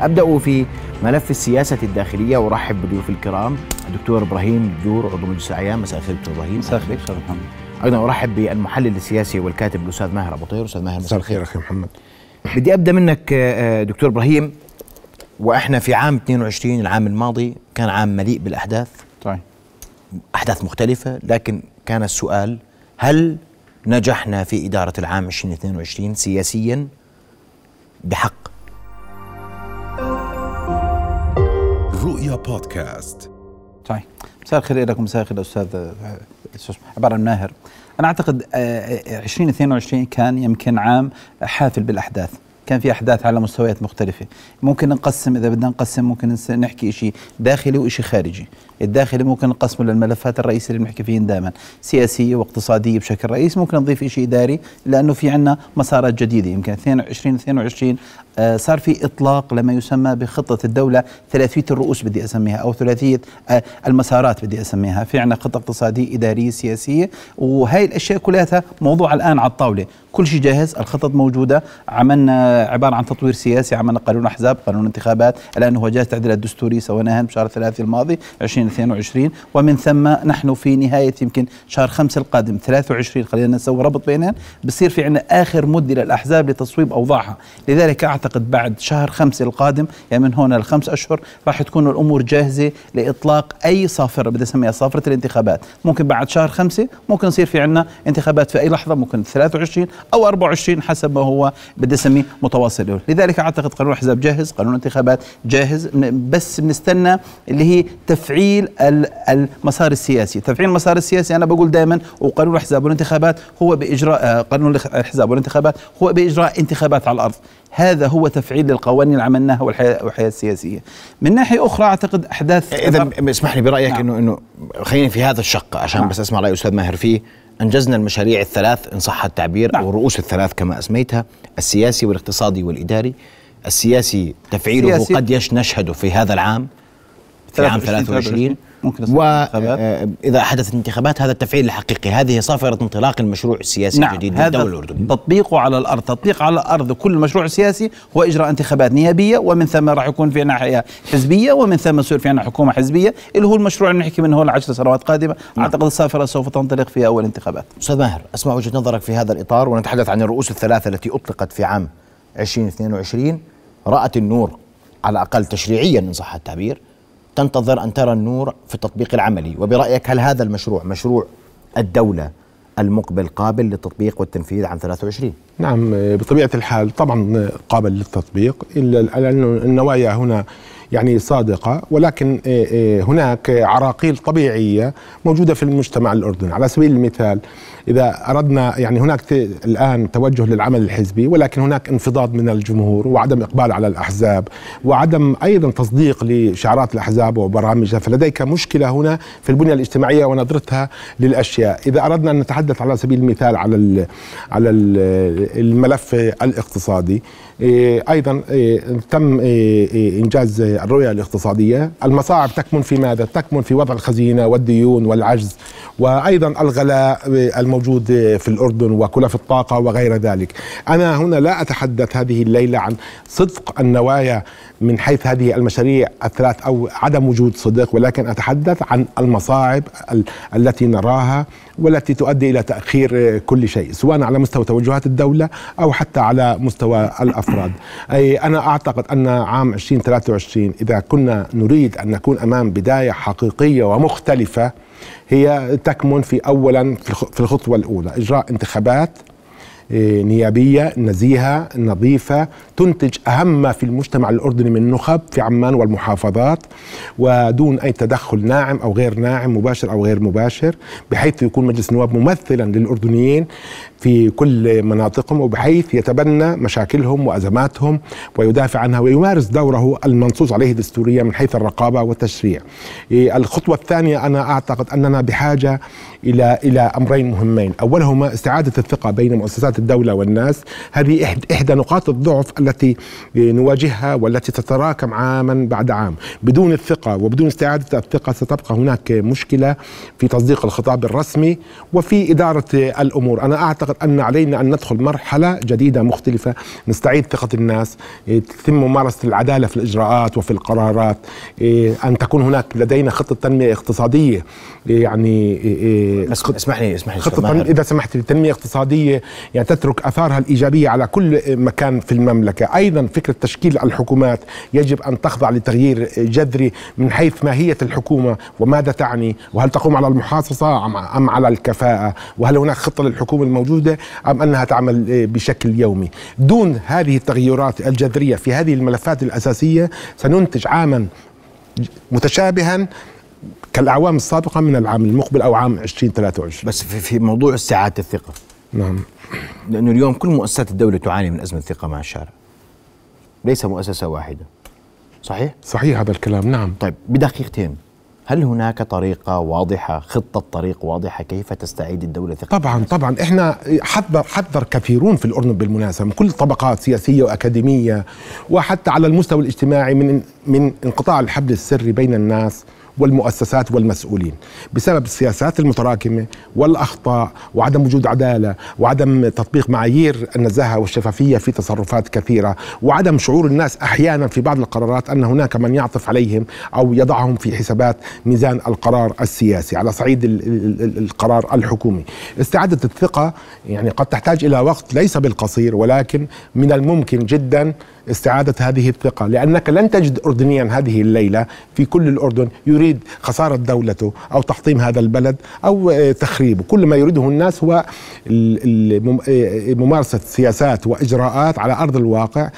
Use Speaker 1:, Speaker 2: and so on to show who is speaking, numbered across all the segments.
Speaker 1: أبدأ في ملف السياسة الداخلية وأرحب بضيوف الكرام. الدكتور إبراهيم بدور عضو مجلس الأعيان. مساء الخير دكتور إبراهيم.
Speaker 2: مساء الخير أستاذ محمد.
Speaker 1: أيضا أرحب بالمحلل السياسي والكاتب الأستاذ ماهر أبو طير. أستاذ ماهر
Speaker 3: مساء الخير أخي محمد.
Speaker 1: بدي أبدأ منك آه، دكتور إبراهيم. وإحنا في عام 22 العام الماضي كان عام مليء بالأحداث.
Speaker 2: طيب.
Speaker 1: أحداث مختلفة لكن كان السؤال هل نجحنا في إدارة العام 2022 سياسيا؟ بحق.
Speaker 4: رؤيا بودكاست.
Speaker 2: طيب مساء الخير لكم مساء الخير أستاذ آه، اسمه عبارة عن ماهر أنا أعتقد آه، آه، 2022 كان يمكن عام حافل بالأحداث. كان في أحداث على مستويات مختلفة. ممكن نقسم إذا بدنا نقسم ممكن نحكي شيء داخلي وشيء خارجي. الداخلي ممكن نقسمه للملفات الرئيسيه اللي بنحكي فيهن دائما. سياسية واقتصادية بشكل رئيسي ممكن نضيف شيء إداري لأنه في عندنا مسارات جديدة. يمكن 2022 آه، صار في إطلاق لما يسمى بخطة الدولة ثلاثية الرؤوس بدي أسميها أو ثلاثية آه، المسارات بدي أسميها. في عندنا خطة اقتصادية إدارية سياسية وهي الأشياء كلها موضوع الآن على الطاولة. كل شيء جاهز الخطط موجودة عملنا عبارة عن تطوير سياسي عملنا قانون أحزاب قانون انتخابات. الآن هو جاهز تعديلات دستوري سويناها بشهر ثلاثة الماضي 2022 ومن ثم نحن في نهاية يمكن شهر خمسة القادم 23 خلينا نسوي ربط بينهم بصير في عندنا آخر مدة للأحزاب لتصويب أوضاعها. لذلك أعتقد بعد شهر خمسة القادم يعني من هون لخمس أشهر راح تكون الأمور جاهزة لإطلاق أي صافره بدي أسميها صافرة الانتخابات. ممكن بعد شهر خمسة ممكن يصير في عندنا انتخابات في أي لحظة ممكن 23 أو 24 حسب ما هو بدي أسميه متواصل. لذلك أعتقد قانون الاحزاب جاهز قانون الانتخابات جاهز بس بنستنى اللي هي تفعيل ال- المسار السياسي تفعيل المسار السياسي أنا بقول دائما وقانون الاحزاب والانتخابات هو بإجراء آه، قانون الاحزاب والانتخابات هو بإجراء انتخابات على الأرض هذا هو تفعيل للقوانين اللي عملناها والحياة والحياة السياسية من ناحية أخرى أعتقد أحداث
Speaker 1: اذا اسمح لي برأيك
Speaker 2: نعم.
Speaker 1: انه إنه خليني في هذا الشق عشان
Speaker 2: نعم.
Speaker 1: بس أسمع رأي أستاذ ماهر فيه أنجزنا المشاريع الثلاث إن صح التعبير
Speaker 2: نعم.
Speaker 1: أو الرؤوس الثلاث كما أسميتها السياسي والاقتصادي والإداري السياسي تفعيله
Speaker 2: سياسي.
Speaker 1: قد يش نشهده في هذا العام في عام 23
Speaker 2: ممكن انتخابات.
Speaker 1: واذا حدثت انتخابات هذا التفعيل الحقيقي. هذه صافرة انطلاق المشروع السياسي
Speaker 2: نعم
Speaker 1: الجديد
Speaker 2: هذا
Speaker 1: للدولة الأردنية.
Speaker 2: تطبيقه على الأرض. تطبيق على الأرض كل مشروع سياسي هو إجراء انتخابات نيابية ومن ثم راح يكون في ناحية حزبية ومن ثم يصير في عنا حكومة حزبية اللي هو المشروع اللي نحكي منه هو العشر سنوات قادمة. أعتقد السافره سوف تنطلق في أول انتخابات.
Speaker 1: أستاذ ماهر أسمع وجهة نظرك في هذا الإطار ونتحدث عن الرؤوس الثلاثة التي أطلقت في عام 2022 رأت النور على الأقل تشريعيا ان صح التعبير. تنتظر أن ترى النور في التطبيق العملي. وبرأيك هل هذا المشروع مشروع الدولة المقبل قابل للتطبيق والتنفيذ عام 23
Speaker 3: نعم بطبيعة الحال طبعا قابل للتطبيق إلا لأن النوايا هنا يعني صادقة ولكن هناك عراقيل طبيعية موجودة في المجتمع الأردني. على سبيل المثال إذا أردنا يعني هناك الآن توجه للعمل الحزبي ولكن هناك انفضاض من الجمهور وعدم إقبال على الأحزاب وعدم أيضا تصديق لشعارات الأحزاب وبرامجها فلديك مشكلة هنا في البنية الاجتماعية ونظرتها للأشياء. إذا أردنا أن نتحدث على سبيل المثال على على ال الملف الاقتصادي أيضا إيه، تم إيه، إيه، إنجاز الرؤية الاقتصادية، المصاعب تكمن في ماذا؟ تكمن في وضع الخزينة والديون والعجز وأيضا الغلاء إيه، الموجود إيه، في الأردن وكلف الطاقة وغير ذلك. أنا هنا لا أتحدث هذه الليلة عن صدق النوايا من حيث هذه المشاريع الثلاث أو عدم وجود صدق ولكن أتحدث عن المصاعب ال- التي نراها والتي تؤدي إلى تأخير كل شيء سواء على مستوى توجهات الدولة أو حتى على مستوى الأفراد. أي أنا أعتقد أن عام 2023 إذا كنا نريد أن نكون أمام بداية حقيقية ومختلفة هي تكمن في اولا في الخ- في الخطوة الأولى إجراء انتخابات نيابية نزيهة نظيفة تنتج أهم ما في المجتمع الأردني من نخب في عمان والمحافظات ودون أي تدخل ناعم أو غير ناعم مباشر أو غير مباشر بحيث يكون مجلس النواب ممثلا للأردنيين في كل مناطقهم وبحيث يتبنى مشاكلهم وأزماتهم ويدافع عنها ويمارس دوره المنصوص عليه دستوريا من حيث الرقابة والتشريع. إيه، الخطوة الثانية أنا أعتقد أننا بحاجة إلى إلى أمرين مهمين. أولهما استعادة الثقة بين مؤسسات الدولة والناس. هذه إحدى نقاط الضعف التي نواجهها والتي تتراكم عاما بعد عام. بدون الثقة وبدون استعادة الثقة ستبقى هناك مشكلة في تصديق الخطاب الرسمي وفي إدارة الأمور. أنا أعتقد أن علينا أن ندخل مرحلة جديدة مختلفة. نستعيد ثقة الناس إيه، تتم ممارسة العدالة في الإجراءات وفي القرارات إيه، أن تكون هناك لدينا خطة تنمية اقتصادية إيه، يعني إيه، إيه،
Speaker 1: بس اسمح لي اسمح لي
Speaker 3: خطة. إذا سمحت لي تنمية اقتصادية يعني تترك أثارها الإيجابية على كل مكان في المملكة. أيضا فكرة تشكيل الحكومات يجب أن تخضع لتغيير جذري من حيث ماهية الحكومة وماذا تعني وهل تقوم على المحاصصة أم- أم على الكفاءة وهل هناك خطة للحكومة الموجودة أم أنها تعمل بشكل يومي. دون هذه التغيرات الجذرية في هذه الملفات الأساسية سننتج عاما متشابها كالأعوام السابقة من العام المقبل أو عام 2023
Speaker 1: بس في, في موضوع استعادة الثقة.
Speaker 3: نعم.
Speaker 1: لأنه اليوم كل مؤسسات الدولة تعاني من أزمة ثقة مع الشارع. ليس مؤسسة واحدة. صحيح؟
Speaker 3: صحيح هذا الكلام نعم.
Speaker 1: طيب بدقيقتين. هل هناك طريقة واضحة خطة طريق واضحة كيف تستعيد الدولة ثقة؟
Speaker 3: طبعا طبعا. إحنا حذر حذر كثيرون في الأردن بالمناسبة من كل الطبقات سياسية وأكاديمية وحتى على المستوى الاجتماعي من من انقطاع الحبل السري بين الناس. والمؤسسات والمسؤولين. بسبب السياسات المتراكمة والأخطاء وعدم وجود عدالة وعدم تطبيق معايير النزاهة والشفافية في تصرفات كثيرة وعدم شعور الناس أحيانا في بعض القرارات أن هناك من يعطف عليهم أو يضعهم في حسابات ميزان القرار السياسي على صعيد ال- ال- ال- القرار الحكومي. استعادة الثقة يعني قد تحتاج إلى وقت ليس بالقصير ولكن من الممكن جدا استعادة هذه الثقة لأنك لن تجد أردنيا هذه الليلة في كل الأردن يريد خسارة دولته أو تحطيم هذا البلد أو آه، تخريبه. كل ما يريده الناس هو ممارسة سياسات وإجراءات على أرض الواقع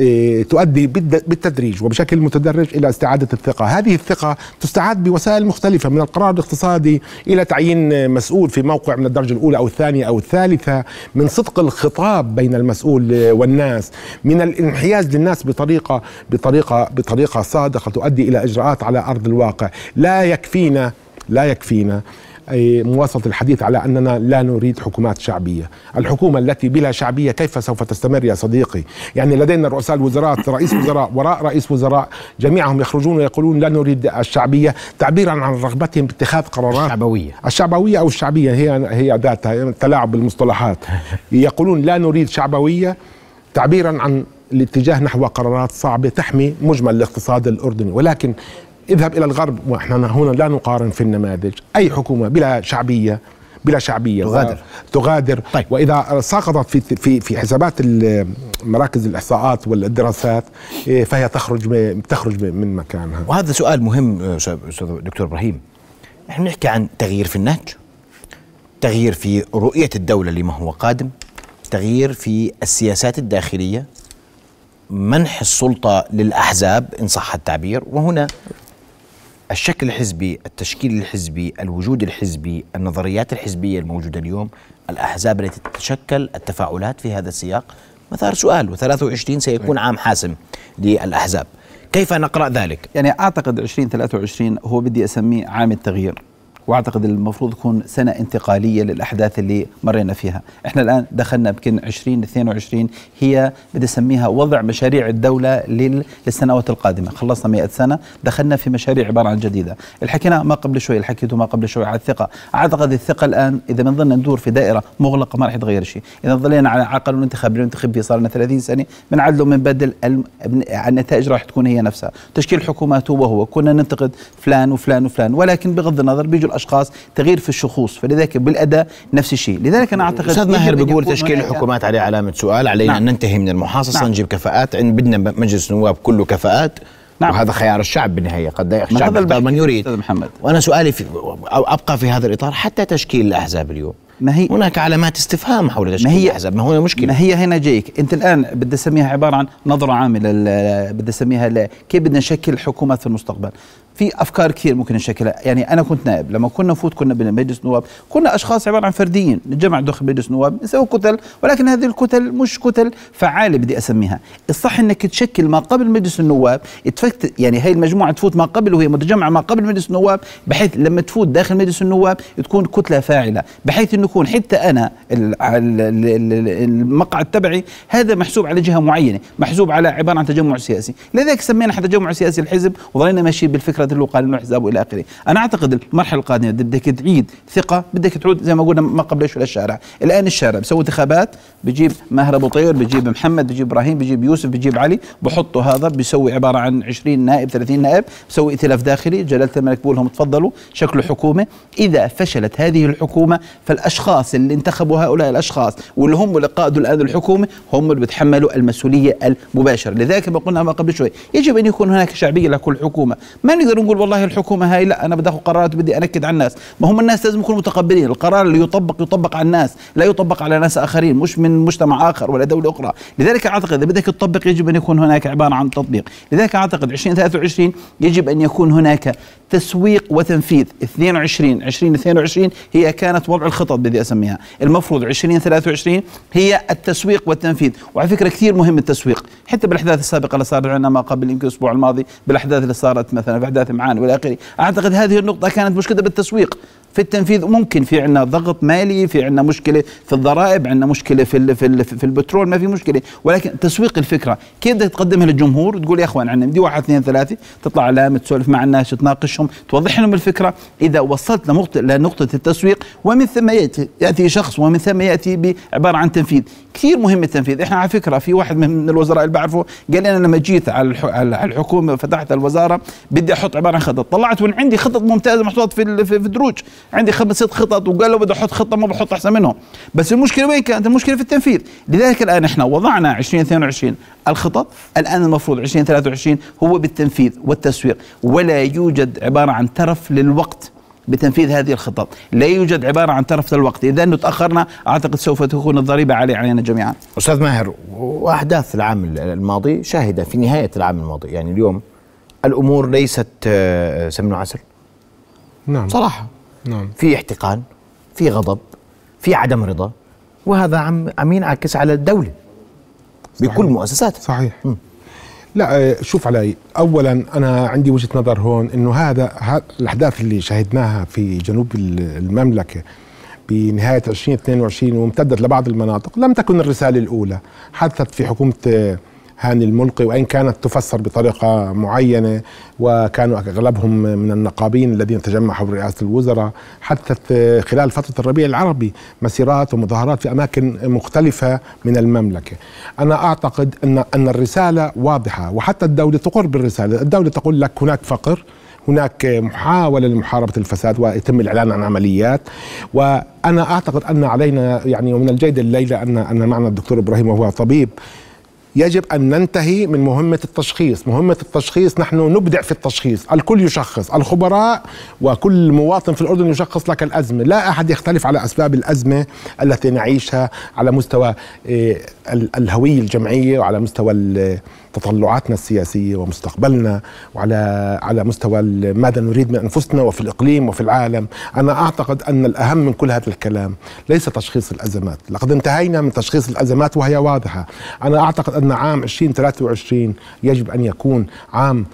Speaker 3: آه، تؤدي بالتدريج وبشكل متدرج إلى استعادة الثقة. هذه الثقة تستعاد بوسائل مختلفة من القرار الاقتصادي إلى تعيين مسؤول في موقع من الدرجة الأولى أو الثانية أو الثالثة من صدق الخطاب بين المسؤول والناس من الانحياز للناس بطريقة بطريقة بطريقة صادقة تؤدي إلى إجراءات على أرض الواقع. لا يكفينا لا يكفينا مواصلة الحديث على أننا لا نريد حكومات شعبية. الحكومة التي بلا شعبية كيف سوف تستمر يا صديقي؟ يعني لدينا رؤساء الوزراء رئيس وزراء وراء رئيس وزراء جميعهم يخرجون ويقولون لا نريد الشعبية. تعبيرا عن رغبتهم باتخاذ قرارات.
Speaker 1: الشعبوية.
Speaker 3: الشعبوية أو الشعبية هي هي ذاتها تلاعب بالمصطلحات. يقولون لا نريد شعبوية. تعبيرا عن الاتجاه نحو قرارات صعبة تحمي مجمل الاقتصاد الأردني. ولكن اذهب إلى الغرب ونحن هنا لا نقارن في النماذج. أي حكومة بلا شعبية بلا شعبية
Speaker 1: تغادر.
Speaker 3: تغادر.
Speaker 1: طيب.
Speaker 3: وإذا سقطت في في في حسابات مراكز الإحصاءات والدراسات إيه، فهي تخرج تخرج من مكانها.
Speaker 1: وهذا سؤال مهم أستاذ دكتور إبراهيم. نحن نحكي عن تغيير في النهج تغيير في رؤية الدولة لما هو قادم تغيير في السياسات الداخلية منح السلطة للأحزاب إن صح التعبير. وهنا الشكل الحزبي التشكيل الحزبي الوجود الحزبي النظريات الحزبية الموجودة اليوم الأحزاب التي تتشكل التفاعلات في هذا السياق. مثار سؤال و23 سيكون عام حاسم للأحزاب. كيف نقرأ ذلك؟
Speaker 2: يعني أعتقد 2023 هو بدي أسميه عام التغيير. وأعتقد المفروض يكون سنة انتقالية للأحداث اللي مرينا فيها، إحنا الآن دخلنا يمكن 2022 هي بدي أسميها وضع مشاريع الدولة لل- للسنوات القادمة، خلصنا 100 سنة، دخلنا في مشاريع عبارة عن جديدة، الحكينا ما قبل شوي الحكيته ما قبل شوي على الثقة، أعتقد الثقة الآن إذا بنضلنا ندور في دائرة مغلقة ما راح يتغير شيء، إذا ضلينا على الانتخاب اللي ننتخب فيه صار لنا 30 سنة بنعدله وبنبدل الم- بن- النتائج راح تكون هي نفسها، تشكيل حكومات هو هو، كنا ننتقد فلان وفلان وفلان، ولكن بغض النظر بيجوا الأشخاص تغيير في الشخوص، فلذلك بالأداء نفس الشيء، لذلك أنا أعتقد
Speaker 1: أستاذ ماهر بيقول تشكيل الحكومات عليه علامة سؤال علينا
Speaker 2: نعم.
Speaker 1: ان ننتهي من المحاصصة
Speaker 2: نعم.
Speaker 1: نجيب كفاءات. عند بدنا مجلس نواب كله كفاءات
Speaker 2: نعم.
Speaker 1: وهذا خيار الشعب بالنهاية قد الشعب
Speaker 2: هذا
Speaker 1: يختار من يريد
Speaker 2: أستاذ محمد.
Speaker 1: وأنا سؤالي في أو أبقى في هذا الإطار حتى تشكيل الأحزاب اليوم.
Speaker 2: ما هي-
Speaker 1: هناك علامات استفهام حول تشكيل
Speaker 2: ما هي
Speaker 1: الأحزاب. ما هو مشكله
Speaker 2: ما هي هنا جايك؟ أنت الآن بدي أسميها عبارة عن نظرة عامة بدي أسميها كيف بدنا نشكل حكومات في المستقبل؟ في أفكار كثير ممكن نشكلها. يعني أنا كنت نائب لما كنا نفوت كنا بمجلس نواب كنا أشخاص عبارة عن فرديين نتجمع داخل مجلس نواب نسوي كتل ولكن هذه الكتل مش كتل فعالة بدي أسميها. الصح إنك تشكل ما قبل مجلس النواب تفكت يعني هي المجموعة تفوت ما قبل وهي متجمعة ما قبل مجلس النواب بحيث لما تفوت داخل مجلس النواب تكون كتلة فاعلة. بحيث إنه يكون حتى أنا ال- ال- ال- ال- المقعد تبعي هذا محسوب على جهة معينة محسوب على عبارة عن تجمع سياسي. لذلك سمينا حتى تجمع سياسي الحزب وظلينا ماشيين بالفكرة اللي هو قال انه آخره. أنا أعتقد المرحلة القادمة بدك تعيد ثقة بدك تعود زي ما قلنا ما قبل شوي للشارع الآن الشارع بسوي انتخابات بجيب ماهر أبو طير بجيب محمد بجيب إبراهيم بجيب يوسف بجيب علي بحطوا هذا بيسوي عبارة عن 20 نائب 30 نائب بسوي ائتلاف داخلي جلالة الملك بقول لهم تفضلوا شكلوا حكومه إذا فشلت هذه الحكومة فالأشخاص اللي انتخبوا هؤلاء الأشخاص واللي هم اللي قادوا الان الحكومة هم اللي بيتحملوا المسؤولية المباشرة. لذلك ما قلنا ما قبل شوي يجب أن يكون هناك شعبية لكل حكومة. ما نقدر نقول والله الحكومة هاي لا أنا بدي آخذ قرارات بدي أنكد على الناس. ما هم الناس لازم يكونوا متقبلين. القرار اللي يطبق يطبق على الناس لا يطبق على ناس آخرين مش من مجتمع آخر ولا دولة أخرى. لذلك أعتقد إذا بدك تطبق يجب أن يكون هناك عبارة عن تطبيق. لذلك أعتقد 2023 يجب أن يكون هناك تسويق وتنفيذ. 22 2022 هي كانت وضع الخطط بدي أسميها. المفروض 2023 هي التسويق والتنفيذ. وعلى فكرة كثير مهم التسويق. حتى بالأحداث السابقة اللي صارت عندنا ما قبل يمكن الأسبوع الماضي بالأحداث اللي صارت مثلا في احداث معان والى اخره أعتقد هذه النقطة كانت مشكلة بالتسويق. في التنفيذ. ممكن في عندنا ضغط مالي في عندنا مشكلة في الضرائب عندنا مشكلة في في, في البترول ما في مشكلة. ولكن تسويق الفكرة كيف بدك تقدمها للجمهور؟ تقول يا أخوان عندنا بدي واحد اثنين ثلاثة تطلع علامه تسولف مع الناس تناقشهم توضح لهم الفكرة. إذا وصلت لنقطة التسويق ومن ثم يأتي يأتي شخص ومن ثم يأتي بعبارة عن تنفيذ. كثير مهم التنفيذ. إحنا على فكرة في واحد من الوزراء اللي بعرفه قال لي أنا لما جيت على الح- على الحكومة فتحت الوزارة بدي أحط عبارة عن خطط. طلعت وان عندي خطط ممتازة محطوطة في الدروج عندي خمس ست خطط وقال له بدي أحط خطة ما بحط أحسن منهم. بس المشكلة وين كانت؟ المشكلة في التنفيذ. لذلك الآن إحنا وضعنا 2022 الخطط الآن المفروض 2023 هو بالتنفيذ والتسويق. ولا يوجد عبارة عن ترف للوقت بتنفيذ هذه الخطط. لا يوجد عبارة عن ترف للوقت. إذا أنه تأخرنا أعتقد سوف تكون الضريبة عالية علينا جميعا.
Speaker 1: أستاذ ماهر وأحداث العام الماضي شاهدة في نهاية العام الماضي. يعني اليوم الأمور ليست آه، سمن وعسل؟
Speaker 3: نعم.
Speaker 1: صراحة.
Speaker 3: نعم.
Speaker 1: في احتقان في غضب في عدم رضا وهذا عم عم ينعكس على الدولة. بكل مؤسساتها
Speaker 3: صحيح. لا آه، شوف علي اولا أنا عندي وجهة نظر هون إنه هذا الأحداث اللي شهدناها في جنوب ال- المملكة بنهاية 2022 وامتدت لبعض المناطق لم تكن الرسالة الأولى. حدثت في حكومة آه، هاني الملقي وإن كانت تفسر بطريقة معينة وكانوا أغلبهم من النقابين الذين تجمعوا حول رئاسة الوزراء حدثت خلال فترة الربيع العربي مسيرات ومظاهرات في أماكن مختلفة من المملكة. أنا أعتقد ان أن الرسالة واضحة وحتى الدولة تقر بالرسالة، الدولة تقول لك هناك فقر هناك محاولة لمحاربة الفساد ويتم الإعلان عن عمليات. وأنا أعتقد أن علينا يعني ومن الجيد الليلة أن أن معنا الدكتور إبراهيم وهو طبيب. يجب أن ننتهي من مهمة التشخيص. مهمة التشخيص نحن نبدع في التشخيص. الكل يشخص الخبراء وكل مواطن في الأردن يشخص لك الأزمة. لا أحد يختلف على أسباب الأزمة التي نعيشها على مستوى آه، ال- الهوية الجمعية وعلى مستوى تطلعاتنا السياسية ومستقبلنا وعلى على مستوى ماذا نريد من أنفسنا وفي الإقليم وفي العالم. أنا أعتقد أن الأهم من كل هذا الكلام ليس تشخيص الأزمات. لقد انتهينا من تشخيص الأزمات وهي واضحة. أنا أعتقد أن عام 2023 يجب أن يكون عام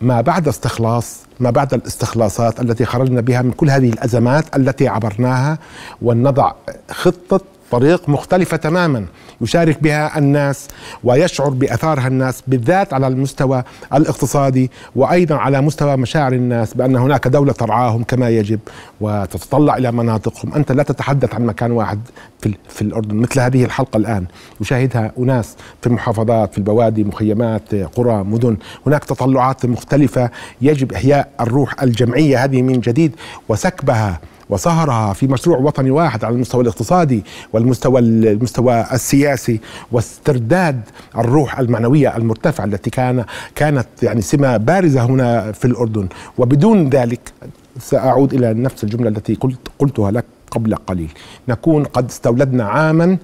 Speaker 3: ما بعد استخلاص ما بعد الاستخلاصات التي خرجنا بها من كل هذه الأزمات التي عبرناها ونضع خطة طريق مختلفة تماما. يشارك بها الناس ويشعر بأثارها الناس بالذات على المستوى الاقتصادي وأيضا على مستوى مشاعر الناس بأن هناك دولة ترعاهم كما يجب وتتطلع إلى مناطقهم. أنت لا تتحدث عن مكان واحد في, في الأردن مثل هذه الحلقة الآن. يشاهدها أناس في المحافظات في البوادي مخيمات قرى مدن. هناك تطلعات مختلفة. يجب إحياء الروح الجمعية هذه من جديد وسكبها وسهرها في مشروع وطني واحد على المستوى الاقتصادي والمستوى المستوى السياسي واسترداد الروح المعنوية المرتفعة التي كان كانت يعني سمة بارزة هنا في الأردن. وبدون ذلك سأعود إلى نفس الجملة التي قلت قلتها لك قبل قليل. نكون قد استولدنا عاما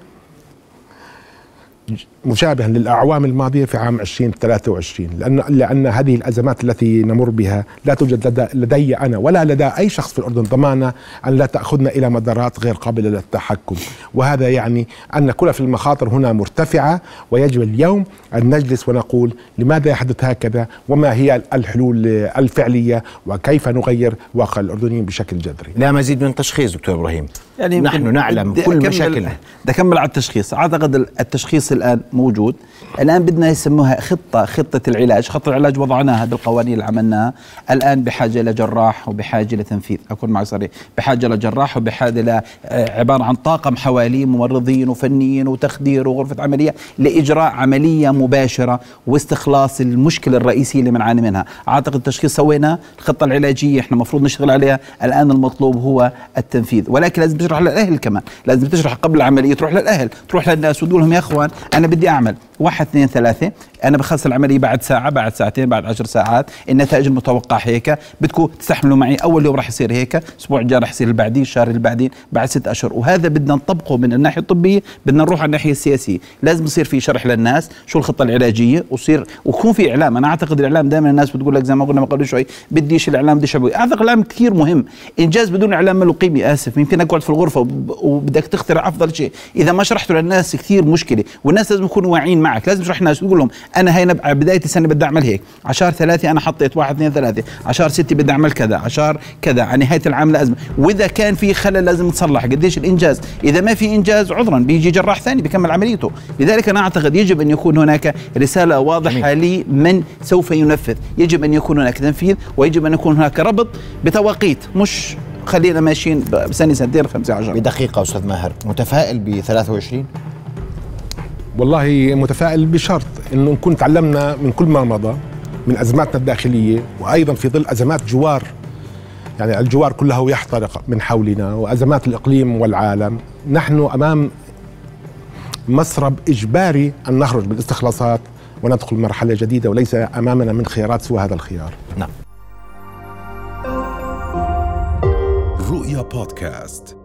Speaker 3: مشابها للأعوام الماضية في عام 2023 لأن لأن هذه الأزمات التي نمر بها لا توجد لدى, لدي أنا ولا لدى أي شخص في الأردن ضمانة أن لا تأخذنا إلى مدارات غير قابلة للتحكم. وهذا يعني أن كل في المخاطر هنا مرتفعة ويجب اليوم أن نجلس ونقول لماذا يحدث هكذا؟ وما هي الحلول الفعلية؟ وكيف نغير واقع الأردنيين بشكل جذري؟
Speaker 1: لا مزيد من التشخيص دكتور إبراهيم. يعني نحن نعلم كل مشاكلنا.
Speaker 2: بدي أكمل على التشخيص. أعتقد التشخيص الآن موجود. الآن بدنا يسموها خطة خطة العلاج. خطه العلاج وضعناها بالقوانين اللي عملناها. الآن بحاجة إلى جراح وبحاجة لتنفيذ أكون معك صريح. بحاجة لجراح وبحاجة ل آه، عبارة عن طاقم حواليه ممرضين وفنيين وتخدير وغرفة عملية لإجراء عملية مباشرة واستخلاص المشكلة الرئيسية اللي بنعاني منها. أعتقد التشخيص سويناه. الخطة العلاجية إحنا المفروض نشتغل عليها. الآن المطلوب هو التنفيذ. ولكن لازم تشرح للأهل كمان. لازم تشرح قبل العملية تروح للأهل تروح للناس وتقول لهم يا إخوان أنا بدي أعمل. واحد اثنين ثلاثة. أنا بخلص العملية بعد ساعة بعد ساعتين بعد عشر ساعات. النتائج المتوقعة هيك. بدكم تستحملوا معي. أول يوم راح يصير هيك. الأسبوع الجاي راح يصير اللي بعديه الشهر اللي بعدين بعد ست أشهر. وهذا بدنا نطبقه من الناحية الطبية. بدنا نروح على الناحية السياسية. لازم يصير في شرح للناس شو الخطة العلاجية. ويصير ويكون في إعلام. أنا أعتقد الإعلام دائما الناس بتقول لك زي ما قلنا قبل شوي بديش الإعلام؟ بدي شبوي أعتقد الإعلام كثير مهم. إنجاز بدون إعلام ما له قيمة. آسف. يمكن أقعد في الغرفة وب- وبدك تخترع أفضل شيء. إذا ما شرحته للناس كثير مشكلة. والناس لازم يكونوا واعيين معك لازم تشرح الناس تقول لهم أنا هي نبع بداية السنة بدي أعمل هيك عشار ثلاثة أنا حطيت واحد اثنين ثلاثة عشار ستة بدي أعمل كذا عشار كذا على نهايه العام لازم. وإذا كان في خلل لازم تصلح قديش الإنجاز؟ إذا ما في إنجاز عذرا بيجي جراح ثاني بيكمل عمليته. لذلك أنا أعتقد يجب أن يكون هناك رسالة واضحة لمن سوف ينفذ. يجب أن يكون هناك تنفيذ ويجب أن يكون هناك ربط بتوقيت مش خلينا ماشيين بسنة سنتين خمسة عشر.
Speaker 1: بدقيقة أستاذ ماهر متفائل ب 23
Speaker 3: والله متفائل بشرط إنه نكون تعلمنا من كل ما مضى من أزماتنا الداخلية وأيضا في ظل أزمات جوار. يعني الجوار كله يحترق من حولنا وأزمات الإقليم والعالم. نحن أمام مسرب إجباري أن نخرج بالاستخلاصات وندخل مرحلة جديدة وليس أمامنا من خيارات سوى هذا الخيار.
Speaker 1: نعم.
Speaker 4: رؤيا بودكاست.